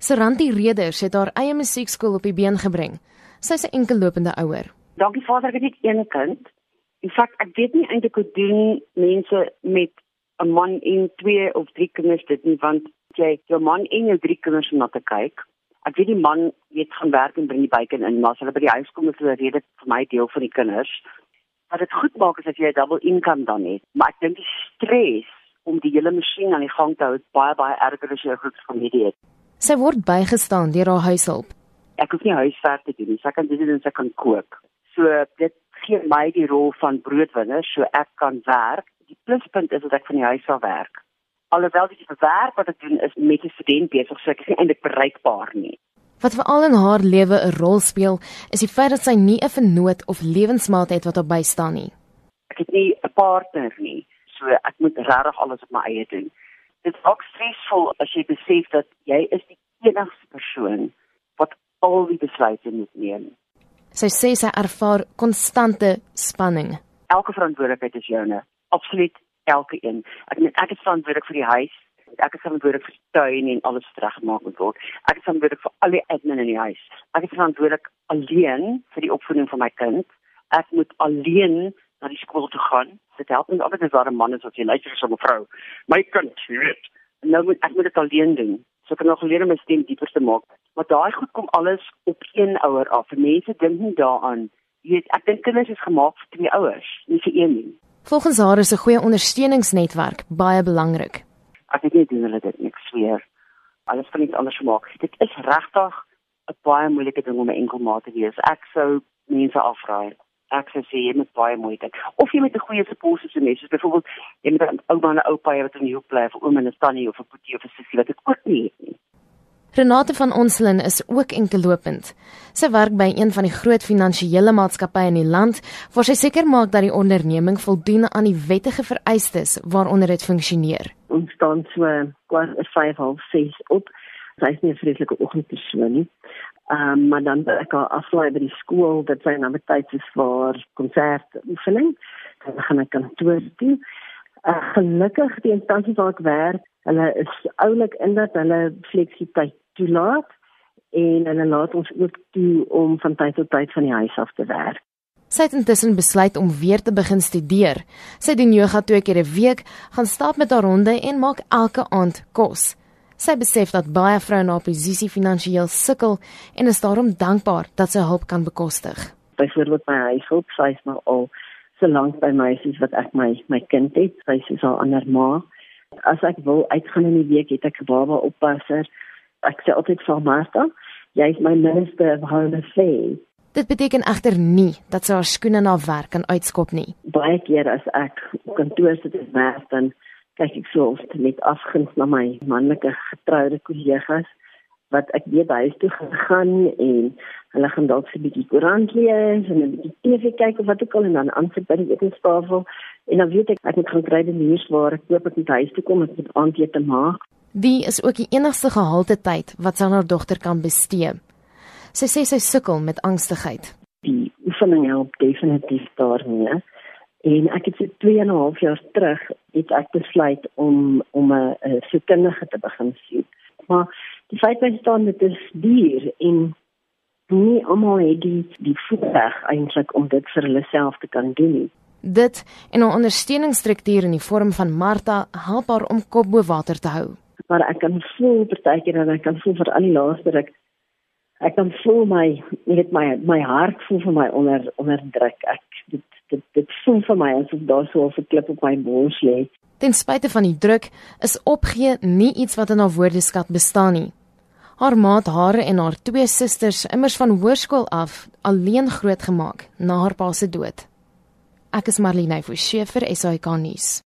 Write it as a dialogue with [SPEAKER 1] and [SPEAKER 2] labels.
[SPEAKER 1] Saranti Reders het haar eie musiekskool op die been gebring. Sy's 'n enkellopende ouer.
[SPEAKER 2] Dankie Vader, ek het net een kind. In feite, ek weet nie eintlik hoe doen mense met 'n man en twee of drie kinders dit nie, want jy jou man en jou drie kinders om na te kyk. Ek weet die man weet gaan werk en bring die bykin in, maar as hulle by die huis kom is hulle rede vir my deel van die kinders. Wat dit goed maak is dat jy 'n double income dan het, maar ek dink die stres om die hele masjien aan die gang te hou is baie baie erger as jy 'n groot familie het.
[SPEAKER 1] Sy word bygestaan deur haar huishulp.
[SPEAKER 2] Ek hoef nie huiswerk te doen nie, sy kan dit doen en sy kan kook. So dit gee my die rol van broodwinner, so ek kan werk. Die pluspunt is dat ek van die huis af werk. Alhoewel die werk wat ek doen is met 'n student besig, so ek is nie eintlik bereikbaar nie.
[SPEAKER 1] Wat veral in haar lewe 'n rol speel, is die feit dat sy nie 'n vernoot of lewensmaat het wat haar bystaan nie.
[SPEAKER 2] Ek het nie 'n partner nie, so ek moet regtig alles op my eie doen. Dit is ook stresvol as jy besef dat jy is die enigste persoon wat al die besluite moet neem.
[SPEAKER 1] Sy sê sy ervaar konstante spanning.
[SPEAKER 2] Elke verantwoordelikheid is joune. Absoluut elke een. Ek meen ek is verantwoordelik vir die huis. Ek is verantwoordelik vir die tuin en alles wat reggemaak moet word. Ek is verantwoordelik vir al die admin in die huis. Ek is verantwoordelik alleen vir die opvoeding van my kind. Ek moet alleen na die skool toe gaan. Dit help nie altyd as daar 'n man is of jy luister vir 'n vrou. My kind, jy weet. En nou moet ek moet dit alleen doen. So ek kan nog geleer om my stem dieper te maak. Maar daai goed kom alles op een ouer af. Mense dink nie daaraan. Jy weet, ek dink kinders is gemaak vir twee ouers, nie vir een nie.
[SPEAKER 1] Volgens haar is 'n goeie ondersteuningsnetwerk baie belangrik.
[SPEAKER 2] Ek weet nie doen hulle dit nie, ek sweer. Alles kan iets anders maak. Dit is regtig 'n baie moeilike ding om 'n enkelmaat te wees. Ek sou mense afraai ek sê jy moet baie moeite of jy met 'n goeie support system hê soos byvoorbeeld jy met 'n ouma en 'n oupa wat in die hoek bly of oom en 'n tannie of 'n boetie of 'n sussie wat ek ook nie het nie.
[SPEAKER 1] Renate van Onslin is ook enkellopend. Sy werk by een van die groot finansiële maatskappye in die land waar sy seker maak dat die onderneming voldoen aan die wettige vereistes waaronder dit funksioneer.
[SPEAKER 3] Ons staan so kwart 5:30 op. Sy is nie 'n vreeslike oggendpersoon nie. Ehm um, maar dan ek al aflaai by die skool dat sy nou met tyd is vir konsert oefening. Dan gaan ek kantoor toe. Uh, gelukkig die instansie waar ek werk, hulle is oulik in dat hulle fleksibiliteit toelaat en hulle laat ons ook toe om van tyd tot tyd van die huis af te werk.
[SPEAKER 1] Sy het intussen besluit om weer te begin studeer. Sy doen yoga twee keer 'n week, gaan stap met haar honde en maak elke aand kos. Sy besef dat baie vroue na posisie finansiëel sukkel en is daarom dankbaar dat sy hulp kan bekostig.
[SPEAKER 3] Byvoorbeeld my huishulp, sy is nou al so lank by my sies wat ek my my kind het, sy is al ander ma. As ek wil uitgaan in die week, het ek 'n baba oppasser. Ek sê altyd vir Martha, jy is my minister of home affairs.
[SPEAKER 1] Dit beteken egter nie dat sy haar skoene na werk kan uitskop nie.
[SPEAKER 3] Baie keer as ek kantoor sit en werk dan kyk ek so oft met afguns na my manlike getroude kollegas wat ek weer by huis toe gaan en hulle gaan dalk 'n bietjie koerant lees en 'n bietjie TV kyk of wat ook al en dan aansit by die etenstafel en dan weet ek ek moet gaan kry die nuus waar ek koop ek met huis toe kom met aandete maak.
[SPEAKER 1] Die is ook die enigste gehalte tyd wat sy haar dogter kan bestee. Sy sê sy sukkel met angstigheid.
[SPEAKER 3] Die oefening help definitief daarmee. En ek het so 2 en 'n half jaar terug het ek besluit om om 'n sielkundige te begin sien. Maar die feit is dan dit is duur en nie almal het die die voorreg eintlik om dit vir hulle self te kan doen nie.
[SPEAKER 1] Dit en 'n ondersteuningsstruktuur in die vorm van Martha help haar om kop bo water te hou.
[SPEAKER 3] Maar ek kan voel partykeer en ek kan voel vir al die laaste ek ek kan voel my net my my hart voel vir my onder onder druk. Ek dit dit dit voel vir my asof daar so 'n klip op my bors lê.
[SPEAKER 1] Ten spyte van die druk is opgee nie iets wat in haar woordeskat bestaan nie. Haar maat Hare en haar twee susters immers van hoërskool af alleen grootgemaak na haar pa se dood. Ek is Marlene Forsie vir SAK nuus.